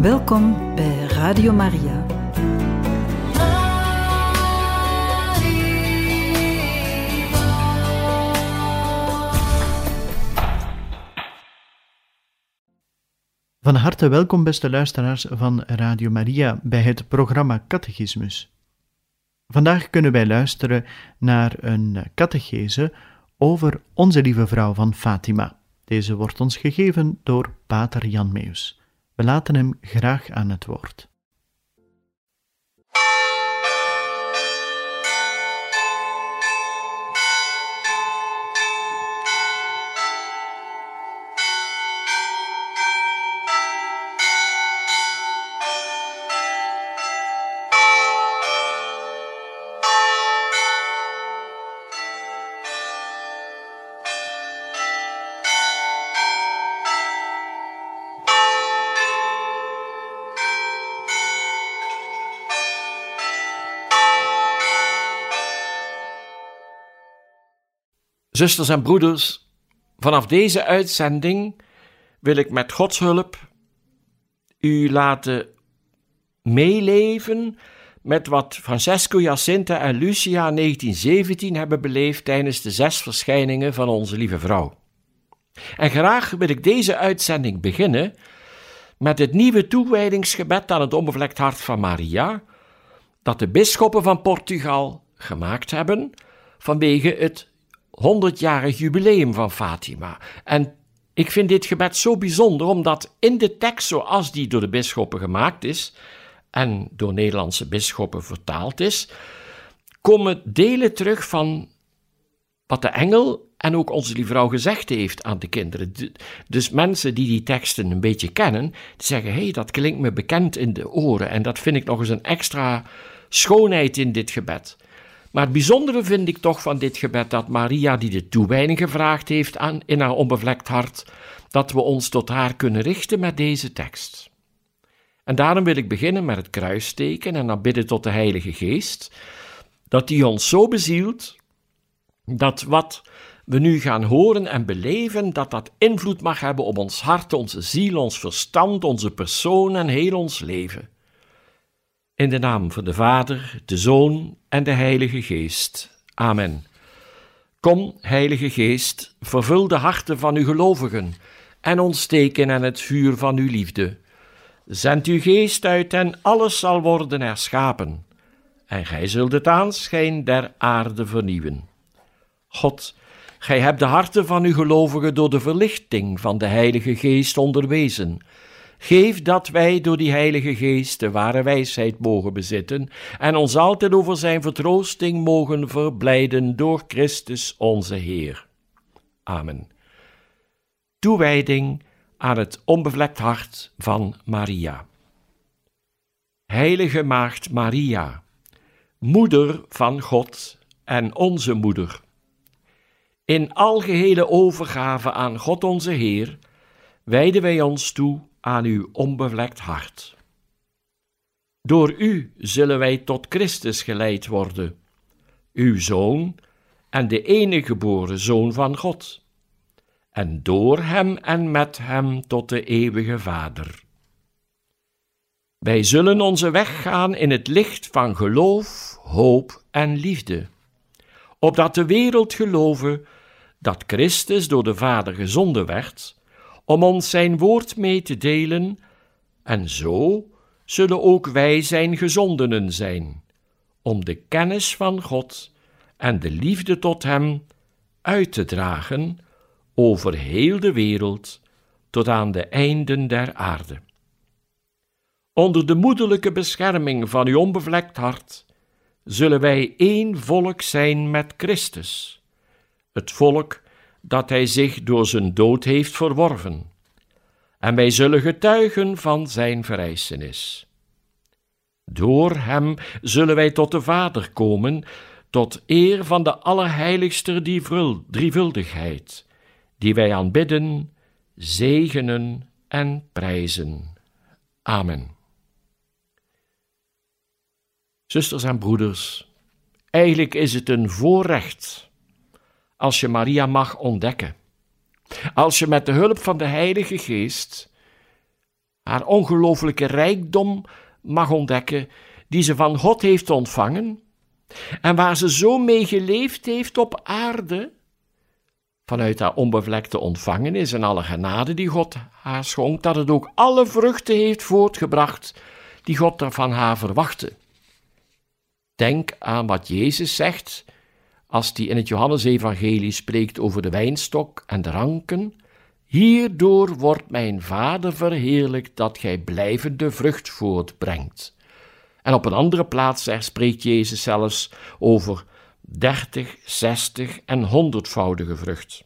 Welkom bij Radio Maria. Van harte welkom, beste luisteraars van Radio Maria, bij het programma Catechismus. Vandaag kunnen wij luisteren naar een catechese over Onze Lieve Vrouw van Fatima. Deze wordt ons gegeven door Pater Jan Meus. We laten hem graag aan het woord. Zusters en broeders, vanaf deze uitzending wil ik met Gods hulp u laten meeleven met wat Francesco Jacinta en Lucia in 1917 hebben beleefd tijdens de zes verschijningen van onze lieve vrouw. En graag wil ik deze uitzending beginnen met het nieuwe toewijdingsgebed aan het onbevlekt hart van Maria, dat de bisschoppen van Portugal gemaakt hebben vanwege het 100-jarig jubileum van Fatima. En ik vind dit gebed zo bijzonder, omdat in de tekst zoals die door de bisschoppen gemaakt is en door Nederlandse bisschoppen vertaald is, komen delen terug van wat de engel en ook onze lieve vrouw gezegd heeft aan de kinderen. Dus mensen die die teksten een beetje kennen, die zeggen: hé, hey, dat klinkt me bekend in de oren. En dat vind ik nog eens een extra schoonheid in dit gebed. Maar het bijzondere vind ik toch van dit gebed dat Maria, die de toewijding gevraagd heeft aan, in haar onbevlekt hart, dat we ons tot haar kunnen richten met deze tekst. En daarom wil ik beginnen met het kruisteken en dan bidden tot de Heilige Geest, dat die ons zo bezielt, dat wat we nu gaan horen en beleven, dat dat invloed mag hebben op ons hart, onze ziel, ons verstand, onze persoon en heel ons leven. In de naam van de Vader, de Zoon en de Heilige Geest. Amen. Kom, Heilige Geest, vervul de harten van uw gelovigen en ontsteken aan het vuur van uw liefde. Zend uw geest uit en alles zal worden herschapen, en gij zult het aanschijn der aarde vernieuwen. God, gij hebt de harten van uw gelovigen door de verlichting van de Heilige Geest onderwezen Geef dat wij door die Heilige Geest de ware wijsheid mogen bezitten en ons altijd over zijn vertroosting mogen verblijden door Christus onze Heer. Amen. Toewijding aan het onbevlekt hart van Maria. Heilige Maagd Maria, Moeder van God en onze Moeder. In algehele overgave aan God onze Heer, wijden wij ons toe aan uw onbevlekt hart. Door u zullen wij tot Christus geleid worden, uw Zoon en de enige geboren Zoon van God, en door hem en met hem tot de eeuwige Vader. Wij zullen onze weg gaan in het licht van geloof, hoop en liefde, opdat de wereld geloven dat Christus door de Vader gezonden werd om ons zijn woord mee te delen, en zo zullen ook wij zijn gezondenen zijn, om de kennis van God en de liefde tot Hem uit te dragen over heel de wereld tot aan de einden der aarde. Onder de moederlijke bescherming van uw onbevlekt hart zullen wij één volk zijn met Christus, het volk dat hij zich door zijn dood heeft verworven. En wij zullen getuigen van zijn verrijzenis. Door hem zullen wij tot de Vader komen, tot eer van de Allerheiligste drievuldigheid, die wij aanbidden, zegenen en prijzen. Amen. Zusters en broeders, eigenlijk is het een voorrecht als je Maria mag ontdekken. Als je met de hulp van de Heilige Geest haar ongelooflijke rijkdom mag ontdekken die ze van God heeft ontvangen en waar ze zo mee geleefd heeft op aarde, vanuit haar onbevlekte ontvangenis en alle genade die God haar schonk, dat het ook alle vruchten heeft voortgebracht die God er van haar verwachtte. Denk aan wat Jezus zegt als hij in het Johannesevangelie spreekt over de wijnstok en de ranken. Hierdoor wordt mijn Vader verheerlijkt dat gij blijvende vrucht voortbrengt. En op een andere plaats spreekt Jezus zelfs over dertig, zestig en honderdvoudige vrucht.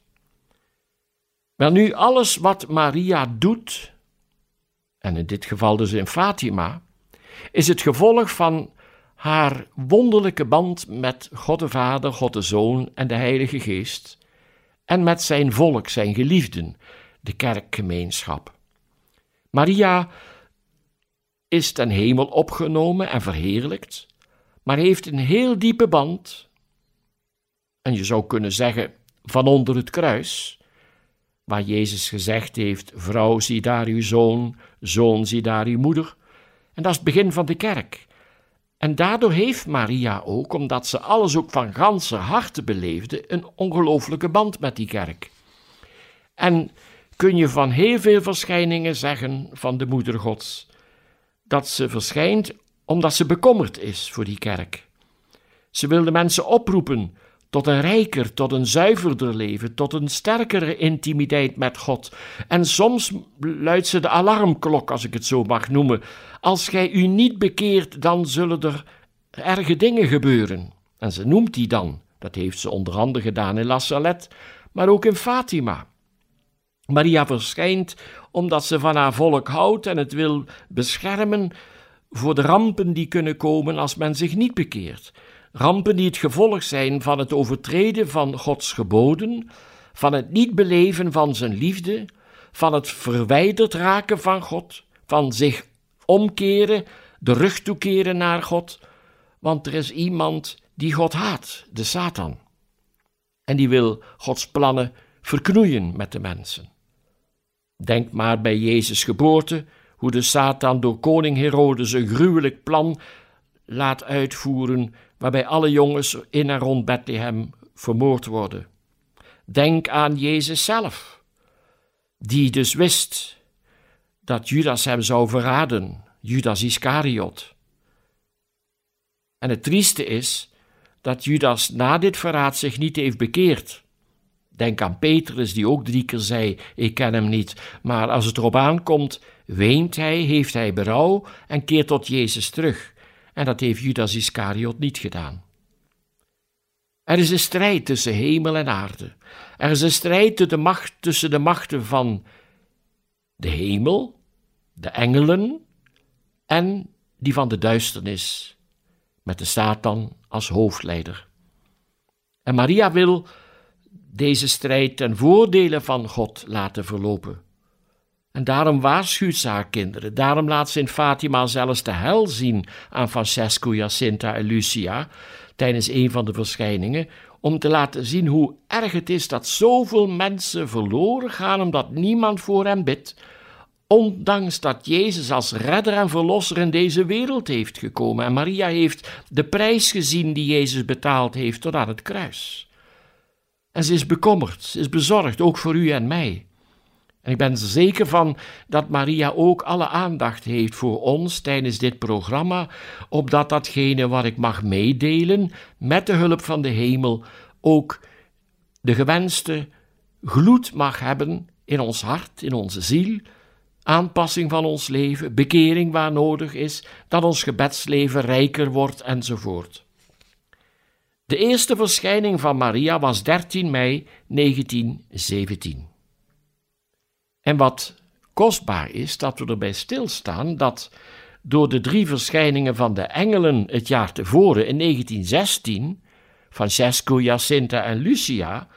Wel nu, alles wat Maria doet, en in dit geval dus in Fatima, is het gevolg van haar wonderlijke band met God de Vader, God de Zoon en de Heilige Geest, en met zijn volk, zijn geliefden, de kerkgemeenschap. Maria is ten hemel opgenomen en verheerlijkt, maar heeft een heel diepe band, en je zou kunnen zeggen van onder het kruis, waar Jezus gezegd heeft: Vrouw, zie daar uw zoon, zoon, zie daar uw moeder. En dat is het begin van de kerk. En daardoor heeft Maria ook, omdat ze alles ook van ganse harte beleefde, een ongelooflijke band met die kerk. En kun je van heel veel verschijningen zeggen van de Moeder Gods, dat ze verschijnt omdat ze bekommerd is voor die kerk. Ze wil de mensen oproepen tot een rijker, tot een zuiverder leven, tot een sterkere intimiteit met God. En soms luidt ze de alarmklok, als ik het zo mag noemen. Als gij u niet bekeert, dan zullen er erge dingen gebeuren. En ze noemt die dan. Dat heeft ze onder andere gedaan in La maar ook in Fatima. Maria verschijnt omdat ze van haar volk houdt en het wil beschermen voor de rampen die kunnen komen als men zich niet bekeert. Rampen die het gevolg zijn van het overtreden van Gods geboden, van het niet beleven van zijn liefde, van het verwijderd raken van God, van zich omkeren, de rug toekeren naar God, want er is iemand die God haat, de Satan. En die wil Gods plannen verknoeien met de mensen. Denk maar bij Jezus' geboorte, hoe de Satan door koning Herodes een gruwelijk plan laat uitvoeren, waarbij alle jongens in en rond Bethlehem vermoord worden. Denk aan Jezus zelf, die dus wist dat Judas hem zou verraden, Judas Iscariot. En het trieste is dat Judas na dit verraad zich niet heeft bekeerd. Denk aan Petrus, die ook drie keer zei: Ik ken hem niet. Maar als het erop aankomt, weent hij, heeft hij berouw en keert tot Jezus terug. En dat heeft Judas Iscariot niet gedaan. Er is een strijd tussen hemel en aarde. Er is een strijd tussen de, macht, tussen de machten van de hemel, de engelen en die van de duisternis, met de Satan als hoofdleider. En Maria wil deze strijd ten voordele van God laten verlopen. En daarom waarschuwt ze haar kinderen. Daarom laat ze in Fatima zelfs de hel zien aan Francesco, Jacinta en Lucia tijdens een van de verschijningen, om te laten zien hoe erg het is dat zoveel mensen verloren gaan omdat niemand voor hen bidt, ondanks dat Jezus als redder en verlosser in deze wereld heeft gekomen. En Maria heeft de prijs gezien die Jezus betaald heeft tot aan het kruis. En ze is bekommerd, ze is bezorgd, ook voor u en mij. En ik ben er zeker van dat Maria ook alle aandacht heeft voor ons tijdens dit programma, opdat datgene wat ik mag meedelen, met de hulp van de hemel, ook de gewenste gloed mag hebben in ons hart, in onze ziel, aanpassing van ons leven, bekering waar nodig is, dat ons gebedsleven rijker wordt enzovoort. De eerste verschijning van Maria was 13 mei 1917. En wat kostbaar is, dat we erbij stilstaan dat door de drie verschijningen van de engelen het jaar tevoren, in 1916, Francesco, Jacinta en Lucia,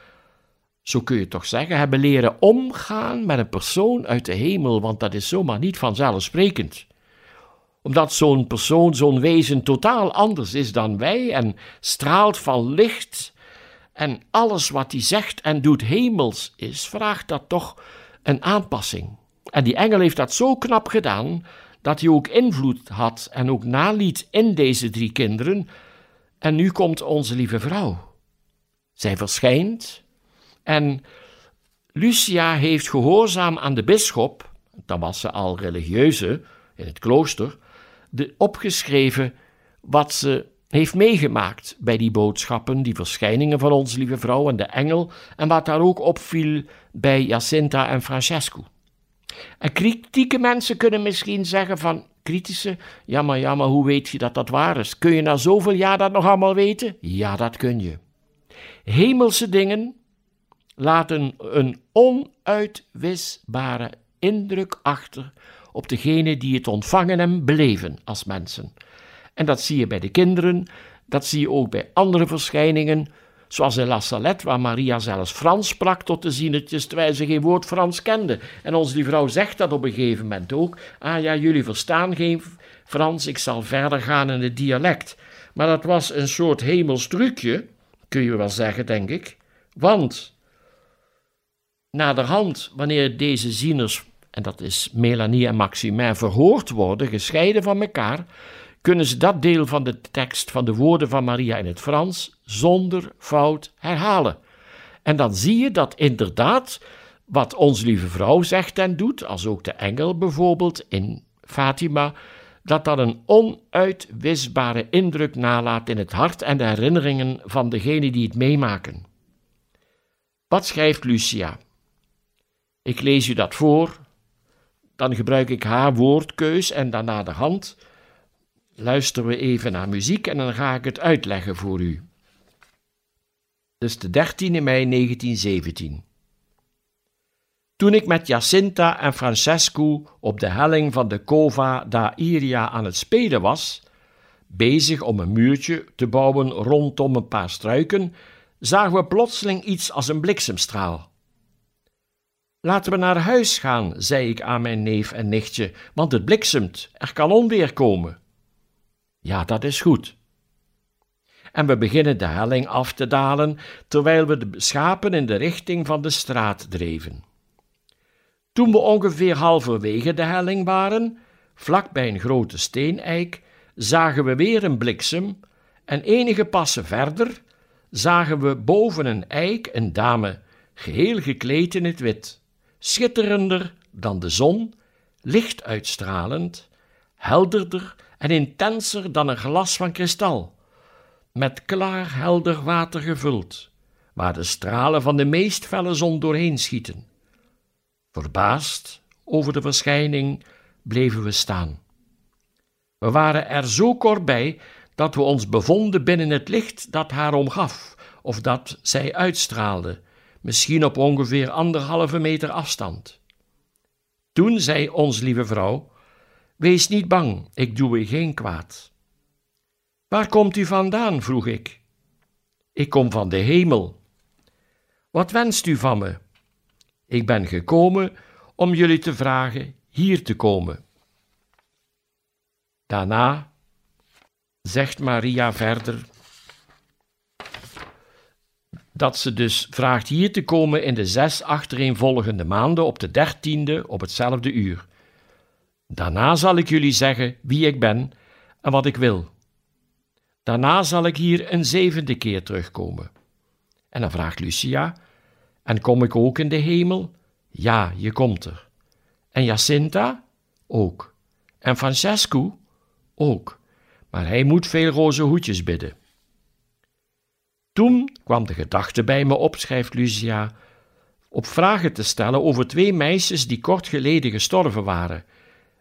zo kun je toch zeggen, hebben leren omgaan met een persoon uit de hemel, want dat is zomaar niet vanzelfsprekend. Omdat zo'n persoon, zo'n wezen totaal anders is dan wij en straalt van licht en alles wat hij zegt en doet hemels is, vraagt dat toch een aanpassing. En die engel heeft dat zo knap gedaan dat hij ook invloed had en ook naliet in deze drie kinderen. En nu komt onze lieve vrouw. Zij verschijnt en Lucia heeft gehoorzaam aan de bisschop, dan was ze al religieuze in het klooster, de, opgeschreven wat ze heeft meegemaakt bij die boodschappen, die verschijningen van onze lieve vrouw en de engel, en wat daar ook opviel bij Jacinta en Francesco. En kritieke mensen kunnen misschien zeggen van, kritische, ja maar, ja maar hoe weet je dat dat waar is? Kun je na zoveel jaar dat nog allemaal weten? Ja, dat kun je. Hemelse dingen laten een onuitwisbare indruk achter op degene die het ontvangen en beleven als mensen. En dat zie je bij de kinderen, dat zie je ook bij andere verschijningen, zoals in La Salette, waar Maria zelfs Frans sprak tot de zienetjes, terwijl ze geen woord Frans kende. En onze die vrouw zegt dat op een gegeven moment ook. Ah ja, jullie verstaan geen Frans, ik zal verder gaan in het dialect. Maar dat was een soort hemels trucje, kun je wel zeggen, denk ik. Want naderhand, wanneer deze zieners, en dat is Melanie en Maximin, verhoord worden, gescheiden van elkaar, kunnen ze dat deel van de tekst van de woorden van Maria in het Frans zonder fout herhalen. En dan zie je dat inderdaad wat onze lieve vrouw zegt en doet, als ook de engel bijvoorbeeld in Fatima, dat dat een onuitwisbare indruk nalaat in het hart en de herinneringen van degenen die het meemaken. Wat schrijft Lucia? Ik lees u dat voor, dan gebruik ik haar woordkeus en daarna de hand luisteren we even naar muziek en dan ga ik het uitleggen voor u. Dus de 13 mei 1917. Toen ik met Jacinta en Francesco op de helling van de Cova da Iria aan het spelen was, bezig om een muurtje te bouwen rondom een paar struiken, zagen we plotseling iets als een bliksemstraal. Laten we naar huis gaan, zei ik aan mijn neef en nichtje, want het bliksemt, er kan onweer komen. Ja, dat is goed. En we beginnen de helling af te dalen, terwijl we de schapen in de richting van de straat dreven. Toen we ongeveer halverwege de helling waren, vlak bij een grote steeneik, zagen we weer een bliksem en enige passen verder zagen we boven een eik een dame, geheel gekleed in het wit, schitterender dan de zon, licht uitstralend, helderder en intenser dan een glas van kristal, met klaar helder water gevuld, waar de stralen van de meest felle zon doorheen schieten. Verbaasd over de verschijning bleven we staan. We waren er zo kort bij dat we ons bevonden binnen het licht dat haar omgaf, of dat zij uitstraalde, misschien op ongeveer anderhalve meter afstand. Toen zei ons lieve vrouw: Wees niet bang, ik doe u geen kwaad. Waar komt u vandaan? vroeg ik. Ik kom van de hemel. Wat wenst u van me? Ik ben gekomen om jullie te vragen hier te komen. Daarna zegt Maria verder dat ze dus vraagt hier te komen in de zes achtereenvolgende maanden op de dertiende op hetzelfde uur. Daarna zal ik jullie zeggen wie ik ben en wat ik wil. Daarna zal ik hier een zevende keer terugkomen. En dan vraagt Lucia: En kom ik ook in de hemel? Ja, je komt er. En Jacinta? Ook. En Francesco? Ook. Maar hij moet veel roze hoedjes bidden. Toen kwam de gedachte bij me op, schrijft Lucia, op vragen te stellen over twee meisjes die kort geleden gestorven waren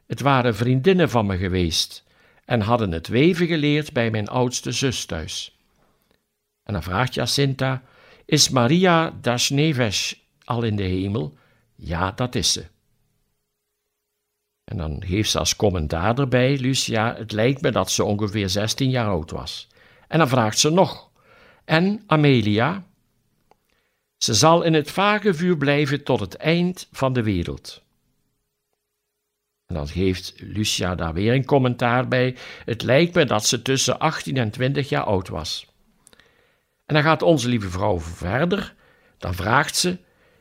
het waren vriendinnen van me geweest en hadden het weven geleerd bij mijn oudste zus thuis. En dan vraagt Jacinta: Is Maria Dasneves al in de hemel? Ja, dat is ze. En dan geeft ze als commentaar erbij, Lucia, het lijkt me dat ze ongeveer 16 jaar oud was. En dan vraagt ze nog: En Amelia? Ze zal in het vage vuur blijven tot het eind van de wereld. En dan geeft Lucia daar weer een commentaar bij. Het lijkt me dat ze tussen 18 en 20 jaar oud was. En dan gaat onze lieve vrouw verder. Dan vraagt ze: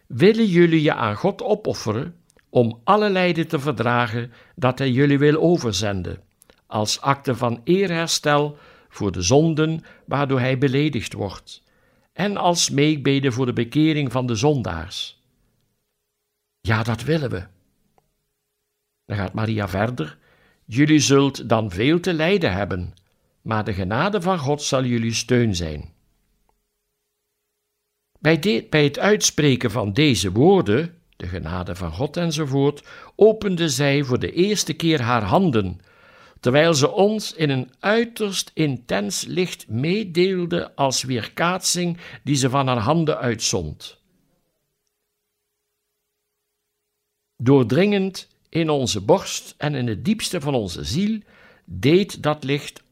Willen jullie je aan God opofferen om alle lijden te verdragen dat hij jullie wil overzenden, als akte van eerherstel voor de zonden waardoor hij beledigd wordt, en als smeekbede voor de bekering van de zondaars. Ja, dat willen we. Dan gaat Maria verder. Jullie zult dan veel te lijden hebben, maar de genade van God zal jullie steun zijn. Bij, bij het uitspreken van deze woorden, de genade van God enzovoort, opende zij voor de eerste keer haar handen, terwijl ze ons in een uiterst intens licht meedeelde als weerkaatsing die ze van haar handen uitzond. Doordringend in onze borst en in het diepste van onze ziel deed dat licht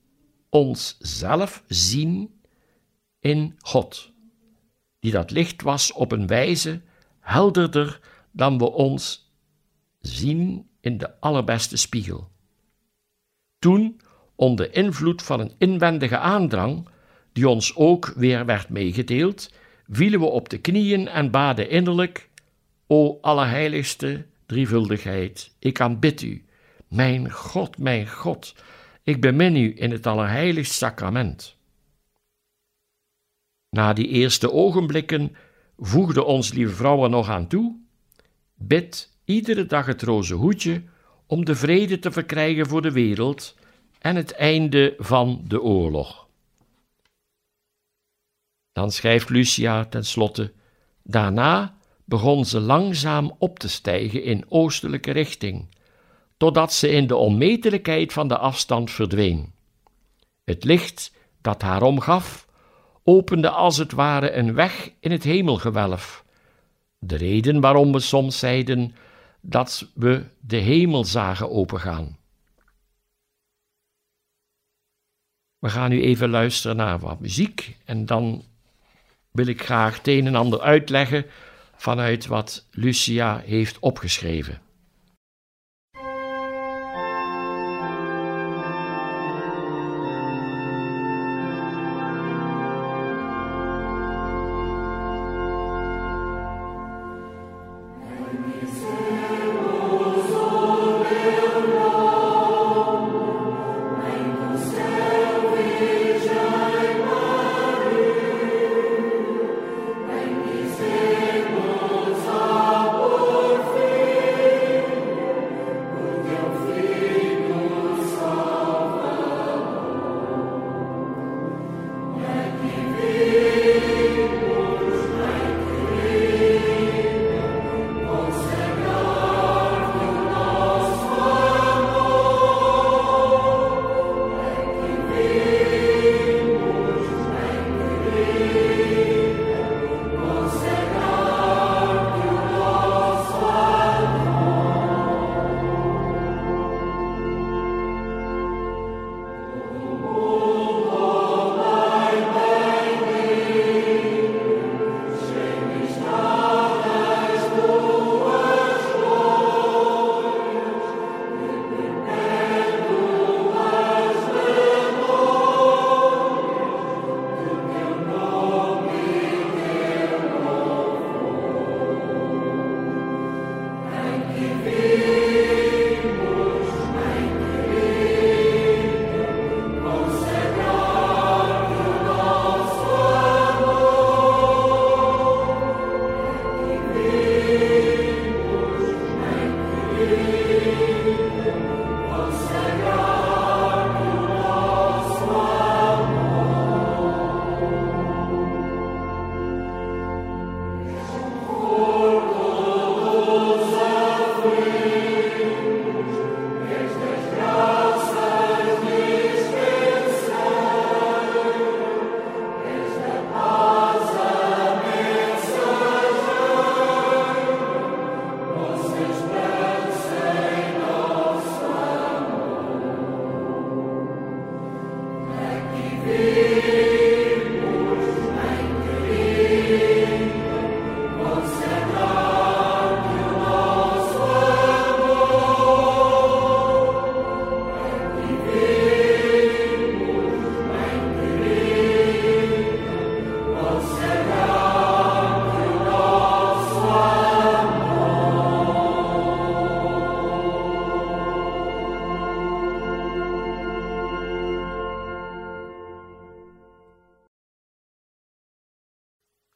ons zelf zien in God, die dat licht was op een wijze helderder dan we ons zien in de allerbeste spiegel. Toen, onder invloed van een inwendige aandrang, die ons ook weer werd meegedeeld, vielen we op de knieën en baden innerlijk: O Allerheiligste drievuldigheid, ik aanbid u, mijn God, mijn God, ik bemin u in het Allerheiligst sacrament. Na die eerste ogenblikken voegde ons lieve vrouw er nog aan toe: bid iedere dag het roze hoedje om de vrede te verkrijgen voor de wereld en het einde van de oorlog. Dan schrijft Lucia tenslotte: Daarna begon ze langzaam op te stijgen in oostelijke richting, totdat ze in de onmetelijkheid van de afstand verdween. Het licht dat haar omgaf, opende als het ware een weg in het hemelgewelf. De reden waarom we soms zeiden dat we de hemel zagen opengaan. We gaan nu even luisteren naar wat muziek en dan wil ik graag het een en ander uitleggen vanuit wat Lucia heeft opgeschreven.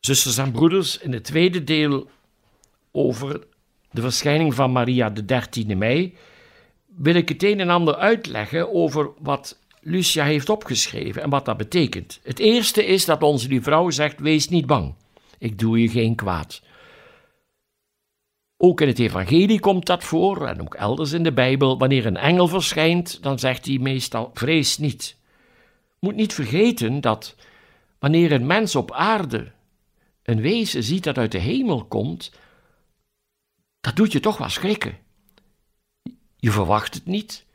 Zusters en broeders, in het tweede deel over de verschijning van Maria de 13e mei wil ik het een en ander uitleggen over wat Lucia heeft opgeschreven en wat dat betekent. Het eerste is dat onze die vrouw zegt: Wees niet bang, ik doe je geen kwaad. Ook in het Evangelie komt dat voor en ook elders in de Bijbel. Wanneer een engel verschijnt, dan zegt hij meestal: Vrees niet. Moet niet vergeten dat wanneer een mens op aarde een wezen ziet dat uit de hemel komt, dat doet je toch wel schrikken. Je verwacht het niet.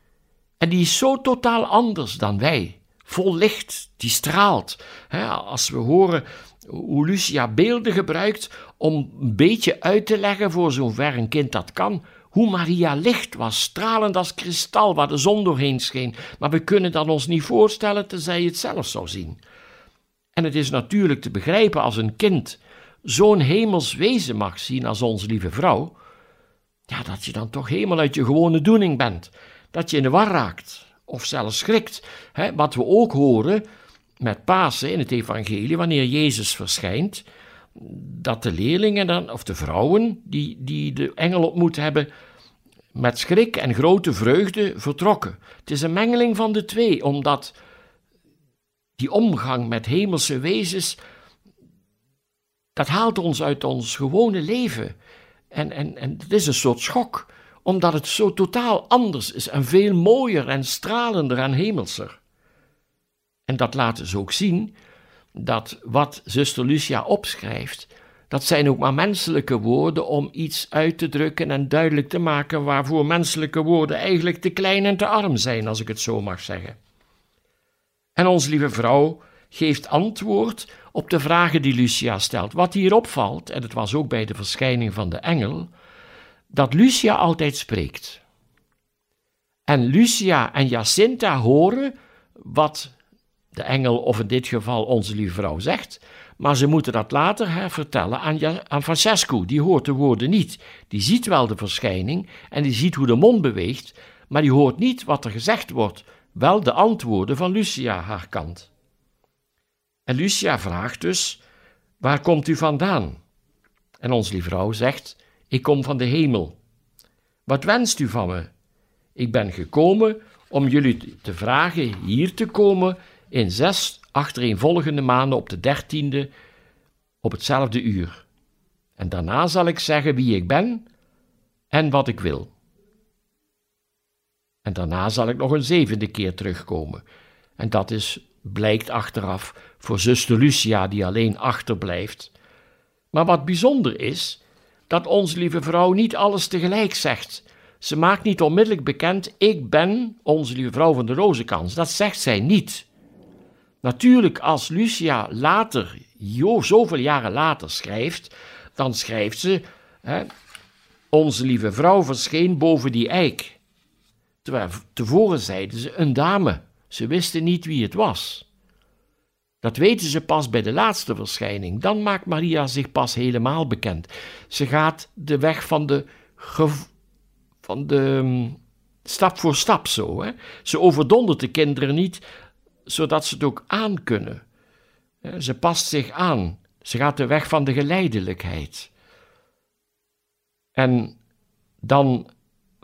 En die is zo totaal anders dan wij. Vol licht, die straalt. als we horen hoe Lucia beelden gebruikt om een beetje uit te leggen, voor zover een kind dat kan, hoe Maria licht was, stralend als kristal waar de zon doorheen scheen. Maar we kunnen dat ons niet voorstellen tenzij je het zelf zou zien. En het is natuurlijk te begrijpen als een kind zo'n hemels wezen mag zien als onze lieve vrouw, ja, dat je dan toch helemaal uit je gewone doening bent. Dat je in de war raakt of zelfs schrikt. Hè, wat we ook horen met Pasen in het evangelie, wanneer Jezus verschijnt, dat de leerlingen dan, of de vrouwen die, die de engel ontmoet hebben, met schrik en grote vreugde vertrokken. Het is een mengeling van de twee, omdat die omgang met hemelse wezens, dat haalt ons uit ons gewone leven. En, en, en het is een soort schok, omdat het zo totaal anders is en veel mooier en stralender en hemelser. En dat laten ze ook zien, dat wat zuster Lucia opschrijft, dat zijn ook maar menselijke woorden om iets uit te drukken en duidelijk te maken waarvoor menselijke woorden eigenlijk te klein en te arm zijn, als ik het zo mag zeggen. En onze lieve vrouw geeft antwoord op de vragen die Lucia stelt. Wat hier opvalt, en het was ook bij de verschijning van de engel, dat Lucia altijd spreekt. En Lucia en Jacinta horen wat de engel, of in dit geval onze lieve vrouw, zegt, maar ze moeten dat later hè, vertellen aan, aan Francesco. Die hoort de woorden niet. Die ziet wel de verschijning en die ziet hoe de mond beweegt, maar die hoort niet wat er gezegd wordt, wel de antwoorden van Lucia, haar kant. En Lucia vraagt dus: Waar komt u vandaan? En lieve vrouw zegt: Ik kom van de hemel. Wat wenst u van me? Ik ben gekomen om jullie te vragen hier te komen in zes achtereenvolgende maanden op de dertiende op hetzelfde uur. En daarna zal ik zeggen wie ik ben en wat ik wil. En daarna zal ik nog een zevende keer terugkomen. En dat is blijkt achteraf voor zuster Lucia, die alleen achterblijft. Maar wat bijzonder is, dat onze lieve vrouw niet alles tegelijk zegt. Ze maakt niet onmiddellijk bekend: Ik ben onze lieve vrouw van de rozenkans. Dat zegt zij niet. Natuurlijk, als Lucia later, jo, zoveel jaren later schrijft, dan schrijft ze: hè, Onze lieve vrouw verscheen boven die eik. Terwijl tevoren zeiden ze een dame. Ze wisten niet wie het was. Dat weten ze pas bij de laatste verschijning. Dan maakt Maria zich pas helemaal bekend. Ze gaat de weg van de, van de mm, stap voor stap zo. Hè? Ze overdondert de kinderen niet, zodat ze het ook aan kunnen. Ze past zich aan. Ze gaat de weg van de geleidelijkheid. En dan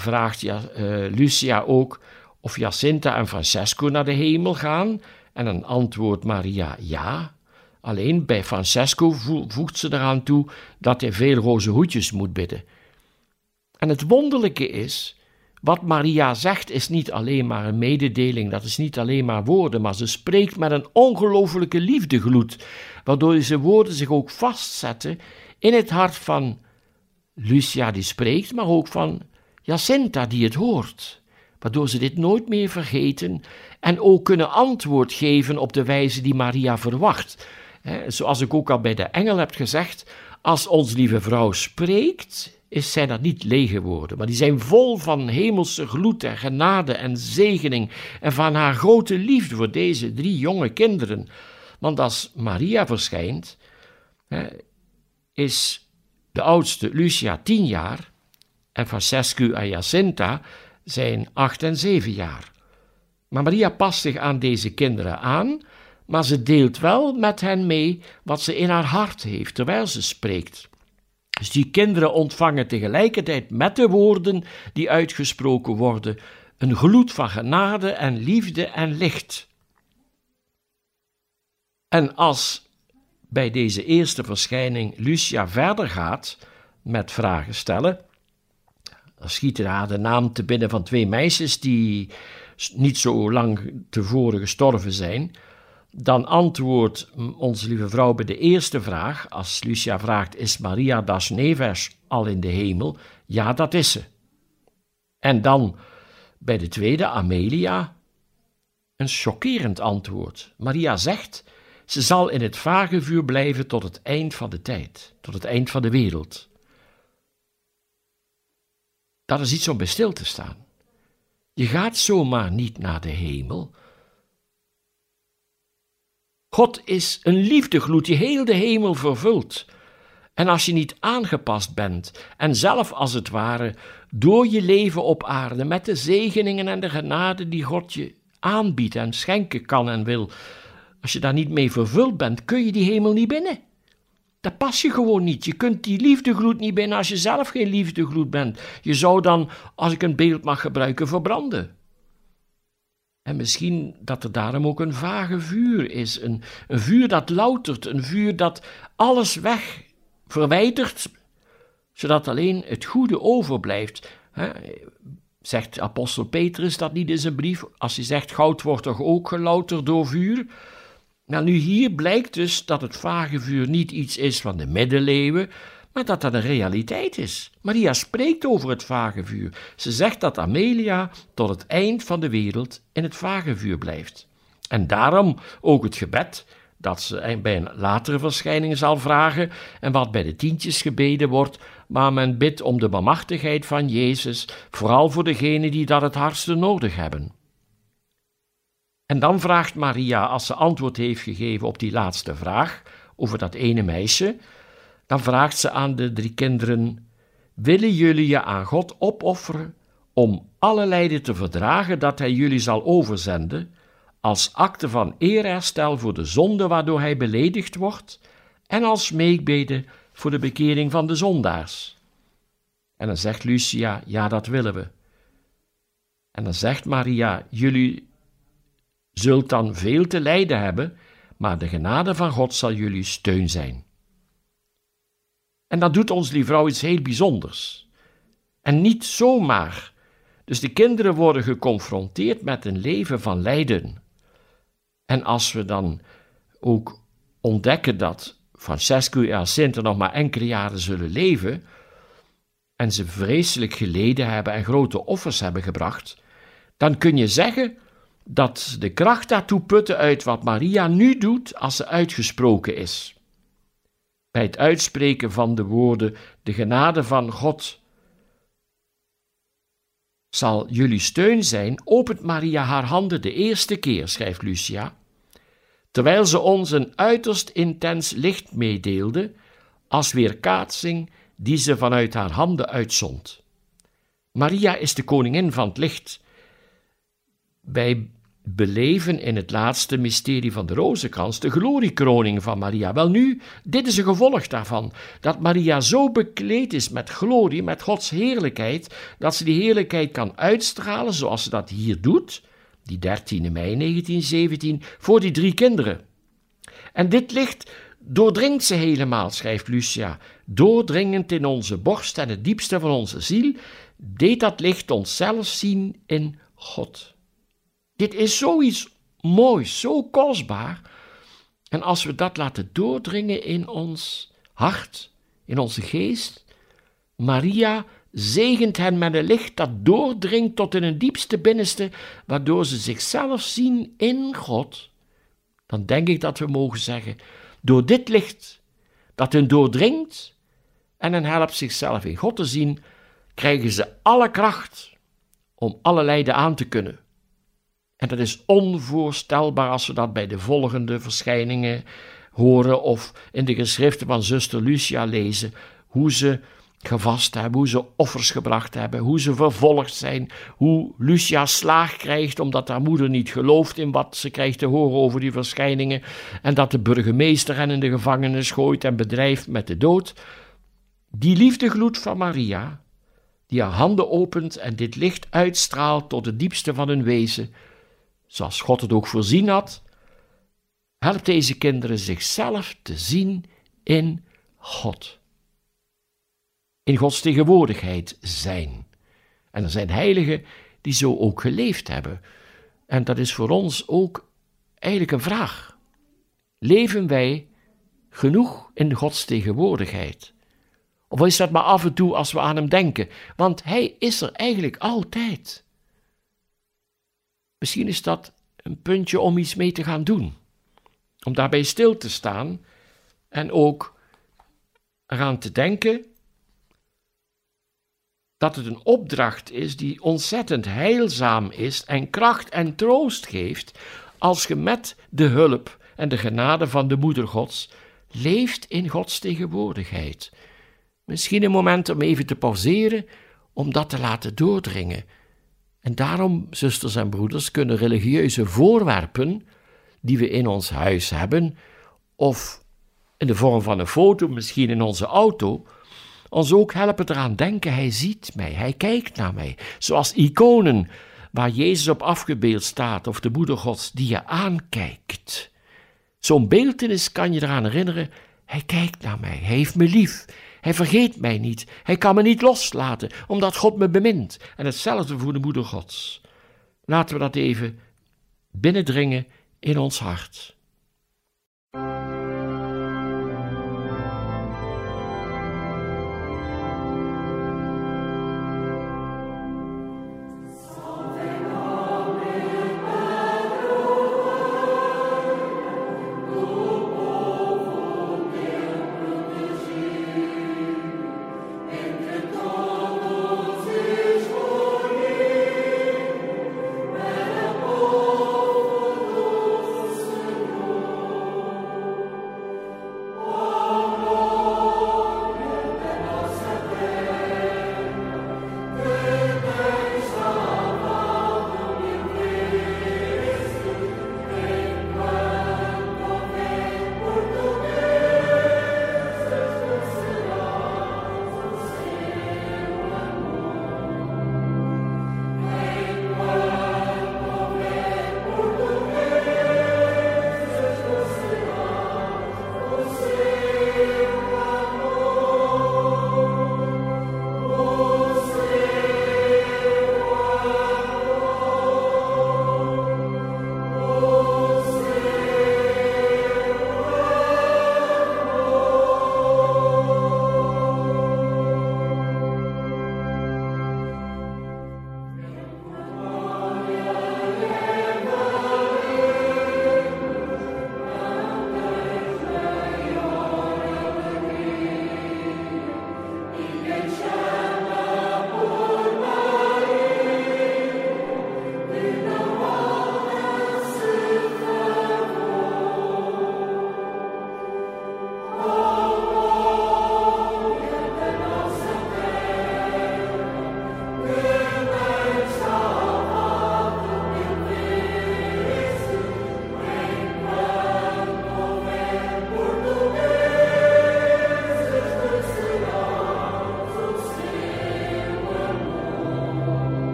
vraagt ja, uh, Lucia ook of Jacinta en Francesco naar de hemel gaan? En dan antwoordt Maria ja. Alleen bij Francesco voegt ze eraan toe dat hij veel roze hoedjes moet bidden. En het wonderlijke is, wat Maria zegt is niet alleen maar een mededeling, dat is niet alleen maar woorden, maar ze spreekt met een ongelofelijke liefdegloed, waardoor deze woorden zich ook vastzetten in het hart van Lucia die spreekt, maar ook van Jacinta die het hoort waardoor ze dit nooit meer vergeten en ook kunnen antwoord geven op de wijze die Maria verwacht. Zoals ik ook al bij de engel heb gezegd, als ons lieve vrouw spreekt, is zij dat niet lege woorden, maar die zijn vol van hemelse gloed en genade en zegening en van haar grote liefde voor deze drie jonge kinderen. Want als Maria verschijnt, is de oudste Lucia tien jaar en Francescu en Jacinta zijn acht en zeven jaar. Maar Maria past zich aan deze kinderen aan, maar ze deelt wel met hen mee wat ze in haar hart heeft terwijl ze spreekt. Dus die kinderen ontvangen tegelijkertijd met de woorden die uitgesproken worden een gloed van genade en liefde en licht. En als bij deze eerste verschijning Lucia verder gaat met vragen stellen, dan schiet haar de naam te binnen van twee meisjes die niet zo lang tevoren gestorven zijn. Dan antwoordt onze lieve vrouw bij de eerste vraag, als Lucia vraagt: Is Maria das Neves al in de hemel? Ja, dat is ze. En dan bij de tweede, Amelia, een chockerend antwoord. Maria zegt: Ze zal in het vagevuur blijven tot het eind van de tijd, tot het eind van de wereld. Dat is iets om bij stil te staan. Je gaat zomaar niet naar de hemel. God is een liefdegloed die heel de hemel vervult. En als je niet aangepast bent en zelf als het ware door je leven op aarde met de zegeningen en de genade die God je aanbiedt en schenken kan en wil, als je daar niet mee vervuld bent, kun je die hemel niet binnen. Dat pas je gewoon niet. Je kunt die liefdegloed niet binnen als je zelf geen liefdegloed bent. Je zou dan, als ik een beeld mag gebruiken, verbranden. En misschien dat er daarom ook een vage vuur is. Een, een vuur dat loutert, een vuur dat alles weg verwijdert, zodat alleen het goede overblijft. Zegt apostel Petrus dat niet in zijn brief? Als hij zegt goud wordt toch ook gelouterd door vuur? Nou, nu hier blijkt dus dat het vage vuur niet iets is van de middeleeuwen, maar dat dat een realiteit is. Maria spreekt over het vage vuur. Ze zegt dat Amelia tot het eind van de wereld in het vage vuur blijft. En daarom ook het gebed dat ze bij een latere verschijning zal vragen en wat bij de tientjes gebeden wordt, maar men bidt om de bemachtigheid van Jezus, vooral voor degenen die dat het hardste nodig hebben. En dan vraagt Maria, als ze antwoord heeft gegeven op die laatste vraag over dat ene meisje, dan vraagt ze aan de drie kinderen: Willen jullie je aan God opofferen om alle lijden te verdragen dat Hij jullie zal overzenden, als akte van eerherstel voor de zonde waardoor Hij beledigd wordt, en als meekbede voor de bekering van de zondaars? En dan zegt Lucia: Ja, dat willen we. En dan zegt Maria: Jullie zult dan veel te lijden hebben, maar de genade van God zal jullie steun zijn. En dan doet ons die vrouw iets heel bijzonders. En niet zomaar. Dus de kinderen worden geconfronteerd met een leven van lijden. En als we dan ook ontdekken dat Francesco en Jacinta nog maar enkele jaren zullen leven, en ze vreselijk geleden hebben en grote offers hebben gebracht, dan kun je zeggen dat de kracht daartoe putten uit wat Maria nu doet als ze uitgesproken is. Bij het uitspreken van de woorden: De genade van God zal jullie steun zijn, opent Maria haar handen de eerste keer, schrijft Lucia, terwijl ze ons een uiterst intens licht meedeelde, als weerkaatsing die ze vanuit haar handen uitzond. Maria is de koningin van het licht. Bij beleven in het laatste mysterie van de rozenkrans de gloriekroning van Maria. Wel nu, dit is een gevolg daarvan, dat Maria zo bekleed is met glorie, met Gods heerlijkheid, dat ze die heerlijkheid kan uitstralen zoals ze dat hier doet, die 13 mei 1917, voor die drie kinderen. En dit licht doordringt ze helemaal, schrijft Lucia, doordringend in onze borst en het diepste van onze ziel, deed dat licht ons zelf zien in God. Dit is zoiets moois, zo kostbaar. En als we dat laten doordringen in ons hart, in onze geest, Maria zegent hen met een licht dat doordringt tot in hun diepste binnenste, waardoor ze zichzelf zien in God. Dan denk ik dat we mogen zeggen, door dit licht dat hun doordringt en hen helpt zichzelf in God te zien, krijgen ze alle kracht om alle lijden aan te kunnen. En dat is onvoorstelbaar als we dat bij de volgende verschijningen horen of in de geschriften van zuster Lucia lezen, hoe ze gevast hebben, hoe ze offers gebracht hebben, hoe ze vervolgd zijn, hoe Lucia slaag krijgt omdat haar moeder niet gelooft in wat ze krijgt te horen over die verschijningen en dat de burgemeester hen in de gevangenis gooit en bedrijft met de dood. Die liefdegloed van Maria, die haar handen opent en dit licht uitstraalt tot het diepste van hun wezen, zoals God het ook voorzien had, helpt deze kinderen zichzelf te zien in God in Gods tegenwoordigheid zijn. En er zijn heiligen die zo ook geleefd hebben. En dat is voor ons ook eigenlijk een vraag. Leven wij genoeg in Gods tegenwoordigheid? Of is dat maar af en toe als we aan Hem denken? Want Hij is er eigenlijk altijd. Misschien is dat een puntje om iets mee te gaan doen. Om daarbij stil te staan en ook eraan te denken dat het een opdracht is die ontzettend heilzaam is en kracht en troost geeft als je met de hulp en de genade van de Moeder Gods leeft in Gods tegenwoordigheid. Misschien een moment om even te pauzeren, om dat te laten doordringen. En daarom, zusters en broeders, kunnen religieuze voorwerpen die we in ons huis hebben, of in de vorm van een foto, misschien in onze auto, ons ook helpen eraan denken, hij ziet mij, hij kijkt naar mij. Zoals iconen waar Jezus op afgebeeld staat of de moeder Gods die je aankijkt. Zo'n beeldenis kan je eraan herinneren, hij kijkt naar mij, hij heeft me lief, hij vergeet mij niet, hij kan me niet loslaten, omdat God me bemint. En hetzelfde voor de moeder Gods. Laten we dat even binnendringen in ons hart.